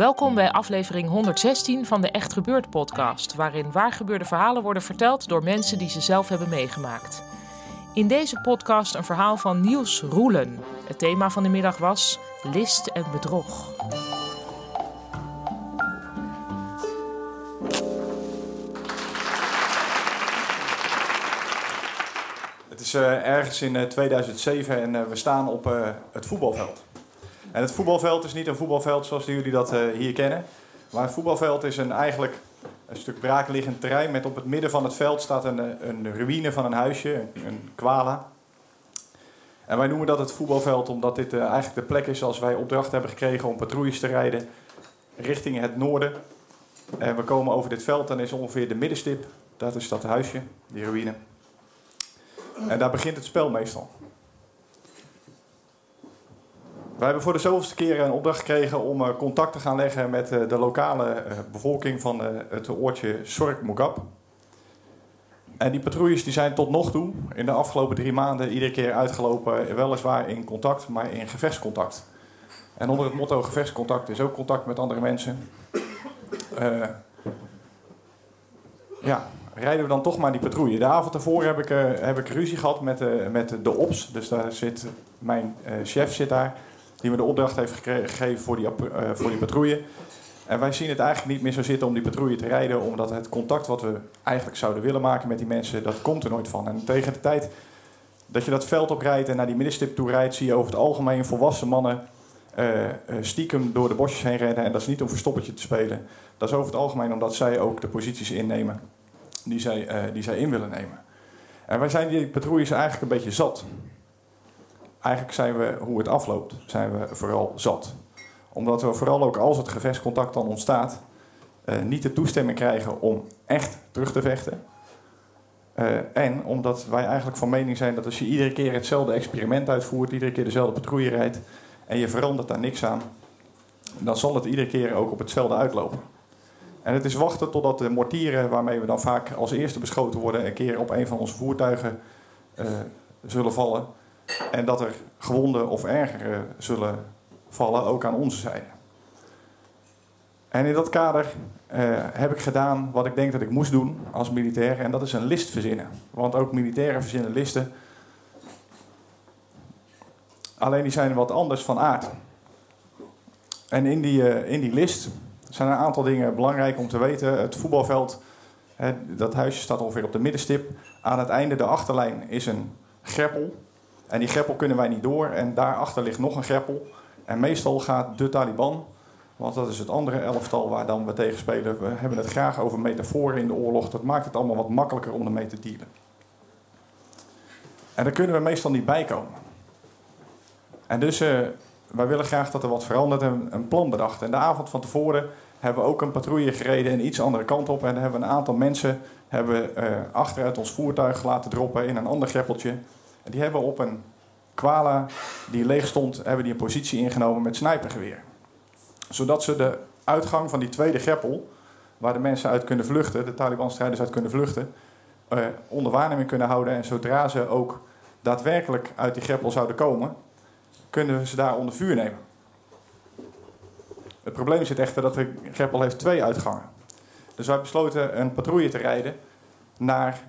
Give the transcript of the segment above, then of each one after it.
Welkom bij aflevering 116 van de Echt Gebeurd podcast, waarin waargebeurde verhalen worden verteld door mensen die ze zelf hebben meegemaakt. In deze podcast een verhaal van Niels Roelen. Het thema van de middag was list en bedrog. Het is eh, ergens in eh, 2007 en eh, we staan op eh, het voetbalveld. En het voetbalveld is niet een voetbalveld zoals jullie dat eh, hier kennen. Maar een voetbalveld is een, eigenlijk een stuk braakliggend terrein met op het midden van het veld staat een, eh, een ruïne van een huisje, een, een kwala. En wij noemen dat het voetbalveld omdat dit eh, eigenlijk de plek is als wij opdracht hebben gekregen om patrouilles te rijden richting het noorden. En we komen over dit veld, dan is ongeveer de middenstip, dat is dat huisje, die ruïne. En daar begint het spel meestal. Wij hebben voor de zoveelste keer een opdracht gekregen om eh, contact te gaan leggen met eh, de lokale eh, bevolking van het oortje Sork Mugab. En die patrouilles die zijn tot nog toe in de afgelopen drie maanden iedere keer uitgelopen, weliswaar in contact, maar in gevechtscontact. En onder het motto gevechtscontact is ook contact met andere mensen. Ja, rijden we dan toch maar die patrouille. De avond ervoor heb ik, heb ik ruzie gehad met, met de OPS. Dus daar zit mijn chef zit daar, die me de opdracht heeft gegeven voor die, eh, voor die patrouille. En wij zien het eigenlijk niet meer zo zitten om die patrouille te rijden, omdat het contact wat we eigenlijk zouden willen maken met die mensen, dat komt er nooit van. En tegen de tijd dat je dat veld oprijdt en naar die middenstip toe rijdt, zie je over het algemeen volwassen mannen eh, eh, stiekem door de bosjes heen rennen. En dat is niet om verstoppertje te spelen. Dat is over het algemeen omdat zij ook de posities innemen die zij, die zij in willen nemen. En wij zijn die patrouilles eigenlijk een beetje zat. Eigenlijk zijn we, hoe het afloopt, zijn we vooral zat. Omdat we vooral ook als het gevechtscontact dan ontstaat, eh, niet de toestemming krijgen om echt terug te vechten. Eh, en omdat wij eigenlijk van mening zijn dat als je iedere keer hetzelfde experiment uitvoert, iedere keer dezelfde patrouille rijdt en je verandert daar niks aan, dan zal het iedere keer ook op hetzelfde uitlopen. En het is wachten totdat de mortieren waarmee we dan vaak als eerste beschoten worden, een keer op een van onze voertuigen eh, zullen vallen. En dat er gewonden of erger eh, zullen vallen, ook aan onze zijde. En in dat kader eh, heb ik gedaan wat ik denk dat ik moest doen als militair. En dat is een list verzinnen. Want ook militairen verzinnen listen. Alleen die zijn wat anders van aard. En in die, eh, in die list zijn een aantal dingen belangrijk om te weten. Het voetbalveld, hè, dat huisje staat ongeveer op de middenstip. Aan het einde, de achterlijn, is een greppel. En die greppel kunnen wij niet door. En daarachter ligt nog een greppel. En meestal gaat de Taliban, want dat is het andere elftal waar dan we tegen spelen. We hebben het graag over metaforen in de oorlog. Dat maakt het allemaal wat makkelijker om ermee te dealen. En daar kunnen we meestal niet bij komen. En dus, eh, wij willen graag dat er wat verandert en een plan bedacht. En de avond van tevoren hebben we ook een patrouille gereden een iets andere kant op. En hebben we een aantal mensen hebben, eh, achteruit ons voertuig laten droppen in een ander greppeltje. Die hebben op een kwala die leeg stond, hebben die een positie ingenomen met snipergeweer. Zodat ze de uitgang van die tweede greppel, waar de mensen uit kunnen vluchten, de Taliban-strijders uit kunnen vluchten, eh, onder waarneming kunnen houden. En zodra ze ook daadwerkelijk uit die greppel zouden komen, kunnen we ze daar onder vuur nemen. Het probleem zit echter dat de greppel heeft twee uitgangen. Dus wij besloten een patrouille te rijden naar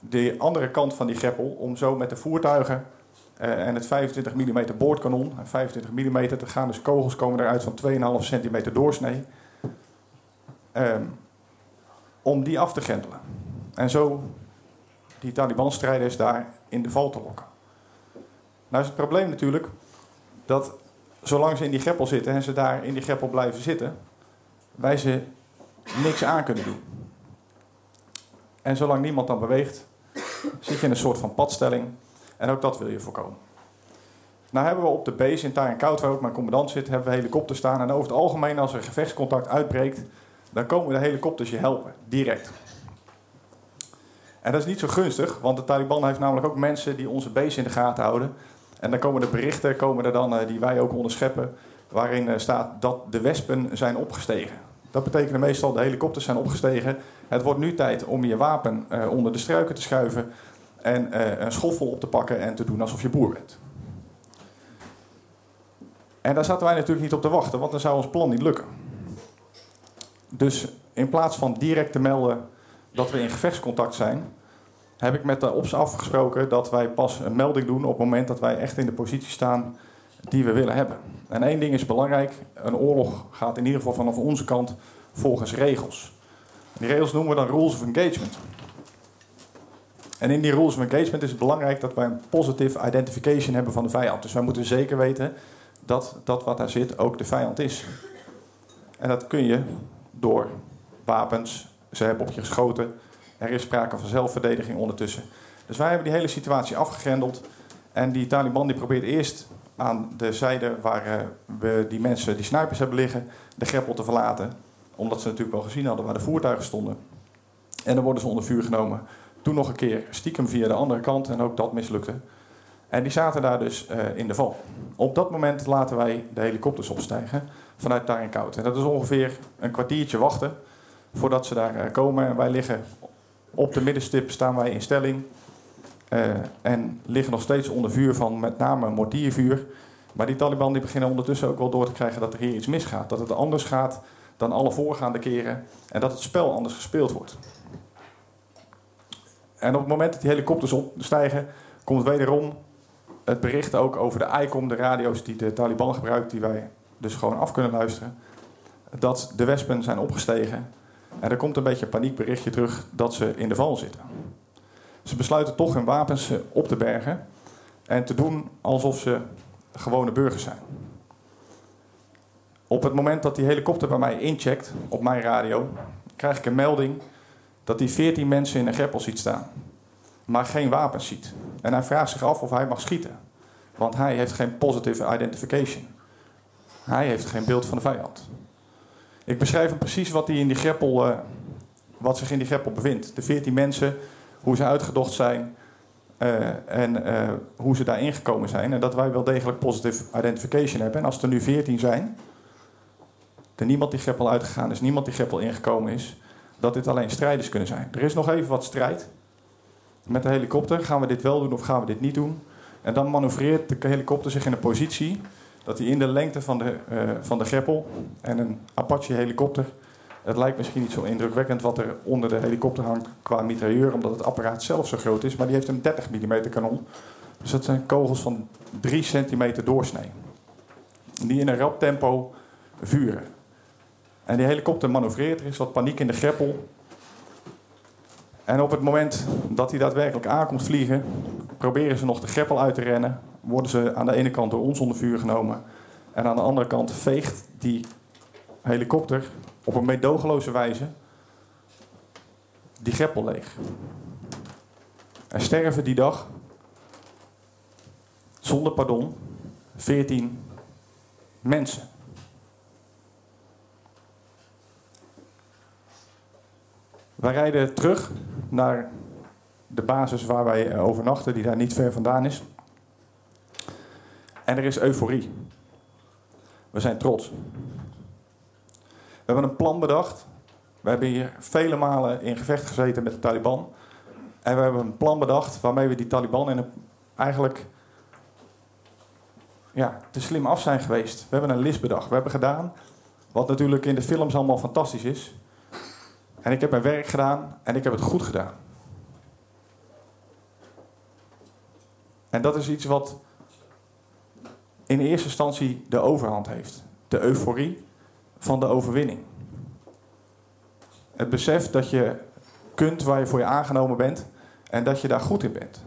de andere kant van die greppel om zo met de voertuigen eh, en het 25 mm boordkanon, en 25 mm, er gaan dus kogels komen eruit van 2,5 centimeter doorsnee, ehm, om die af te grendelen. En zo die Taliban-strijders daar in de val te lokken. Nou is het probleem natuurlijk dat zolang ze in die greppel zitten en ze daar in die greppel blijven zitten, wij ze niks aan kunnen doen. En zolang niemand dan beweegt, zit je in een soort van padstelling. En ook dat wil je voorkomen. Nou hebben we op de base in Koud, waar ook mijn commandant zit, hebben we helikopters staan. En over het algemeen, als er gevechtscontact uitbreekt, dan komen de helikopters je helpen, direct. En dat is niet zo gunstig, want de Taliban heeft namelijk ook mensen die onze base in de gaten houden. En dan komen de berichten komen er dan, eh, die wij ook onderscheppen, waarin eh, staat dat de wespen zijn opgestegen. Dat betekent meestal de helikopters zijn opgestegen. Het wordt nu tijd om je wapen eh, onder de struiken te schuiven en eh, een schoffel op te pakken en te doen alsof je boer bent. En daar zaten wij natuurlijk niet op te wachten, want dan zou ons plan niet lukken. Dus in plaats van direct te melden dat we in gevechtscontact zijn, heb ik met de OPS afgesproken dat wij pas een melding doen op het moment dat wij echt in de positie staan die we willen hebben. En één ding is belangrijk: een oorlog gaat in ieder geval vanaf onze kant volgens regels. Die regels noemen we dan rules of engagement. En in die rules of engagement is het belangrijk dat wij een positive identification hebben van de vijand. Dus wij moeten zeker weten dat dat wat daar zit ook de vijand is. En dat kun je door wapens, ze hebben op je geschoten, er is sprake van zelfverdediging ondertussen. Dus wij hebben die hele situatie afgegrendeld. En die Taliban die probeert eerst aan de zijde waar eh, we die mensen, die snipers hebben liggen, de greppel te verlaten. Omdat ze natuurlijk wel gezien hadden waar de voertuigen stonden. En dan worden ze onder vuur genomen. Toen nog een keer stiekem via de andere kant en ook dat mislukte. En die zaten daar dus eh, in de val. Op dat moment laten wij de helikopters opstijgen vanuit daar in koud. En dat is ongeveer een kwartiertje wachten voordat ze daar eh, komen. En wij liggen op de middenstip, staan wij in stelling. Eh, en liggen nog steeds onder vuur van met name mortiervuur. Maar die Taliban die beginnen ondertussen ook wel door te krijgen dat er hier iets misgaat. Dat het anders gaat dan alle voorgaande keren. En dat het spel anders gespeeld wordt. En op het moment dat die helikopters opstijgen, komt wederom het bericht ook over de ICOM, de radio's die de Taliban gebruikt, die wij dus gewoon af kunnen luisteren. Dat de wespen zijn opgestegen. En er komt een beetje een paniekberichtje terug dat ze in de val zitten. Ze besluiten toch hun wapens eh, op te bergen en te doen alsof ze gewone burgers zijn. Op het moment dat die helikopter bij mij incheckt op mijn radio, krijg ik een melding dat hij 14 mensen in een greppel ziet staan, maar geen wapens ziet. En hij vraagt zich af of hij mag schieten, want hij heeft geen positive identification. Hij heeft geen beeld van de vijand. Ik beschrijf hem precies wat, hij in die greppel, eh, wat zich in die greppel bevindt. De 14 mensen, hoe ze uitgedocht zijn eh, en eh, hoe ze daarin gekomen zijn. En dat wij wel degelijk positive identification hebben. En als er nu 14 zijn, er niemand die greppel uitgegaan is, niemand die greppel ingekomen is, dat dit alleen strijders kunnen zijn. Er is nog even wat strijd. Met de helikopter gaan we dit wel doen of gaan we dit niet doen? En dan manoeuvreert de helikopter zich in een positie dat hij in de lengte van de, eh, van de greppel en een Apache helikopter. Het lijkt misschien niet zo indrukwekkend wat er onder de helikopter hangt qua mitrailleur, omdat het apparaat zelf zo groot is, maar die heeft een 30 mm kanon. Dus dat zijn kogels van 3 centimeter doorsnee. Die in een rap tempo vuren. En die helikopter manoeuvreert, er is wat paniek in de greppel. En op het moment dat hij daadwerkelijk aankomt vliegen, proberen ze nog de greppel uit te rennen. Worden ze aan de ene kant door ons onder vuur genomen. En aan de andere kant veegt die helikopter op een meedogenloze wijze die greppel leeg. Er sterven die dag, zonder pardon, 14 mensen. Wij rijden terug naar de basis waar wij overnachten, die daar niet ver vandaan is. En er is euforie. We zijn trots. We hebben een plan bedacht. We hebben hier vele malen in gevecht gezeten met de Taliban. En we hebben een plan bedacht waarmee we die Taliban in eigenlijk ja, te slim af zijn geweest. We hebben een list bedacht. We hebben gedaan wat natuurlijk in de films allemaal fantastisch is. En ik heb mijn werk gedaan en ik heb het goed gedaan. En dat is iets wat in eerste instantie de overhand heeft. De euforie van de overwinning. Het besef dat je kunt waar je voor je aangenomen bent En dat je daar goed in bent.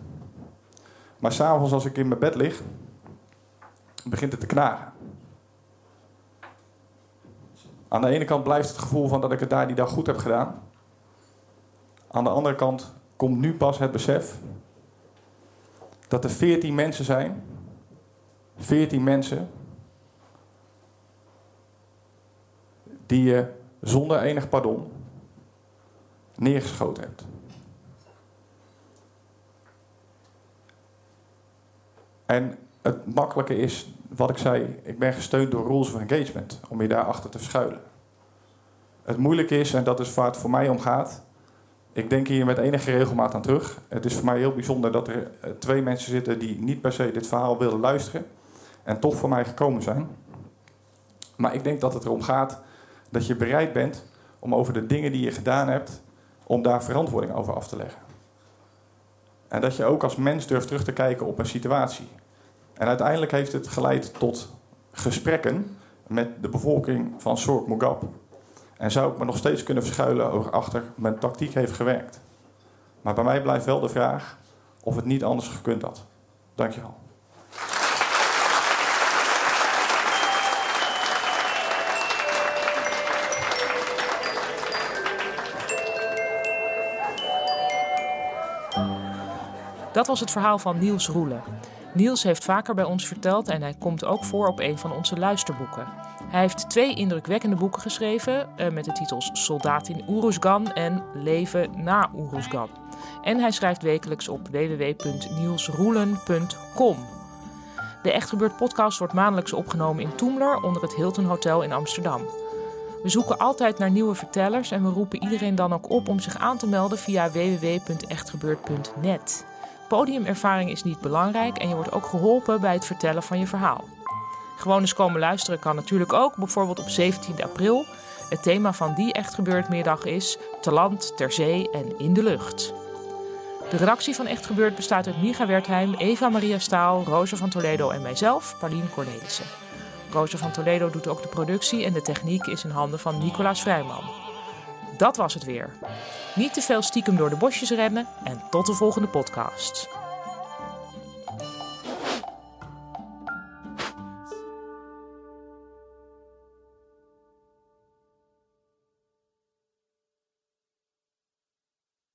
Maar s'avonds als ik in mijn bed lig, begint het te knagen. Aan de ene kant blijft het gevoel van dat ik het daar die dag goed heb gedaan. Aan de andere kant komt nu pas het besef dat er veertien mensen zijn. Veertien mensen. Die je zonder enig pardon neergeschoten hebt. En het makkelijke is, wat ik zei, ik ben gesteund door rules of engagement, om je daarachter te verschuilen. Het moeilijke is, en dat is waar het voor mij om gaat, ik denk hier met enige regelmaat aan terug. Het is voor mij heel bijzonder dat er eh, twee mensen zitten die niet per se dit verhaal willen luisteren en toch voor mij gekomen zijn. Maar ik denk dat het erom gaat dat je bereid bent om over de dingen die je gedaan hebt, om daar verantwoording over af te leggen. En dat je ook als mens durft terug te kijken op een situatie. En uiteindelijk heeft het geleid tot gesprekken met de bevolking van Sork Mogab. En zou ik me nog steeds kunnen verschuilen achter mijn tactiek heeft gewerkt. Maar bij mij blijft wel de vraag of het niet anders gekund had. Dankjewel. Dat was het verhaal van Niels Roelen. Niels heeft vaker bij ons verteld en hij komt ook voor op een van onze luisterboeken. Hij heeft twee indrukwekkende boeken geschreven eh, met de titels Soldaat in Oeruzgan en Leven na Oeruzgan. En hij schrijft wekelijks op www.nielsroelen.com. De Echt Gebeurd podcast wordt maandelijks opgenomen in Toemler onder het Hilton Hotel in Amsterdam. We zoeken altijd naar nieuwe vertellers en we roepen iedereen dan ook op om zich aan te melden via www.echtgebeurd.net. Podiumervaring is niet belangrijk en je wordt ook geholpen bij het vertellen van je verhaal. Gewoon eens komen luisteren kan natuurlijk ook, bijvoorbeeld op 17 april. Het thema van die Echt Gebeurd middag is te land, ter zee en in de lucht. De redactie van Echt Gebeurd bestaat uit Micha Wertheim, Eva Maria Staal, Rosa van Toledo en mijzelf, Paulien Cornelissen. Rosa van Toledo doet ook de productie en de techniek is in handen van Nicolaas Vrijman. Dat was het weer. Niet te veel stiekem door de bosjes rennen en tot de volgende podcast.